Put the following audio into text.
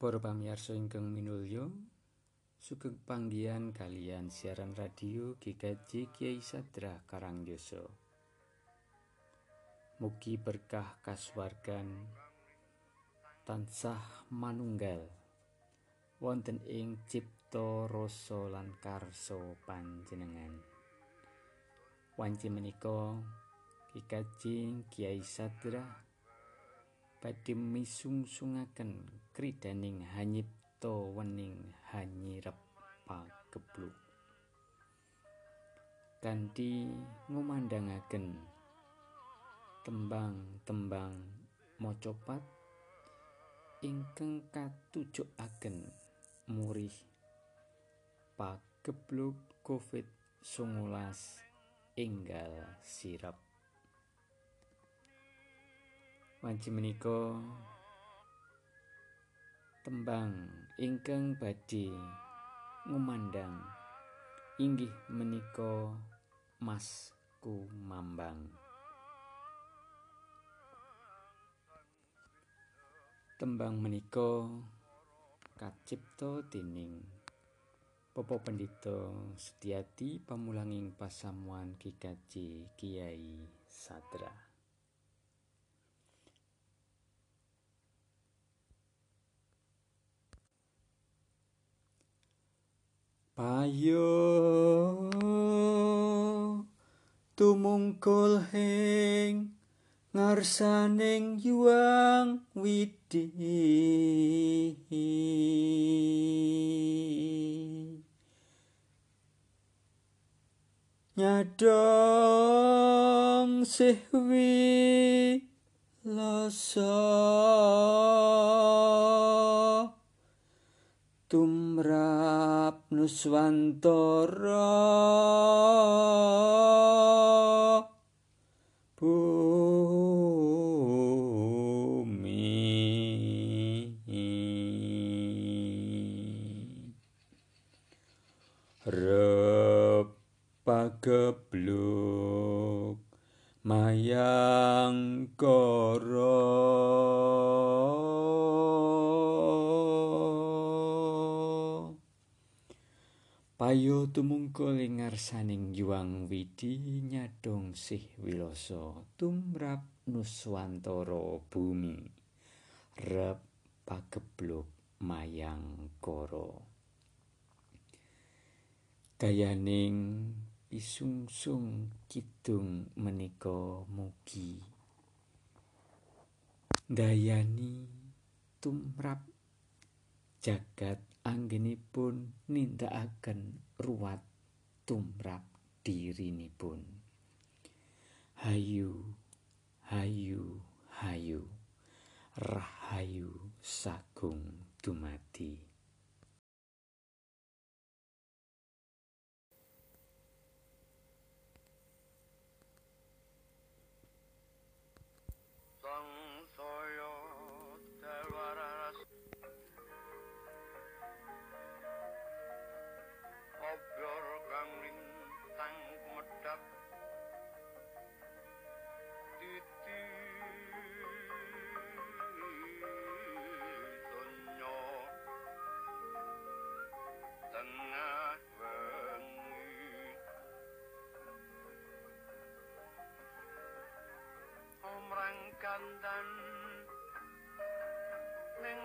Para pamirsa ingkang minulya, sugeng panggihan kalian siaran radio GKJ Kiai Sadra Karangjasa. Mugi berkah kasuwargan tansah manunggal wonten ing cipta rasa lan karsa panjenengan. Wanci menika GKJ Kiai Sadra badhe misungsungaken kridaning hanyipta wening hanyirep pagebluk kanthi ngumandangaken tembang-tembang macapat ingkang katujukaken murih pagebluk COVID-19 enggal sirep Wanci menika tembang ingkang badhe ngumandang inggih menika Mas Kumambang. Tembang menika kacipta dening Bapak Pendito Setiati pamulanging pasamuan GKJ Kiai Sadra. Payo tumungkul hing ngarsaning yuang widi. Nyadong sihwi lasa tumrap nuswantara bumi rep pagebluk mayang Payo tumungkul ing ngarsaning yuang widi nyadong sih wiloso tumrap nuswantara bumi. Rep pagebluk mayang koro. Dayaning isungsung kidung menika mugi. Dayani tumrap jagat anggenipun nindakaken ruwat tumrap dirinipun. Hayu hayu hayu. Rahayu sagung dumati kandan ning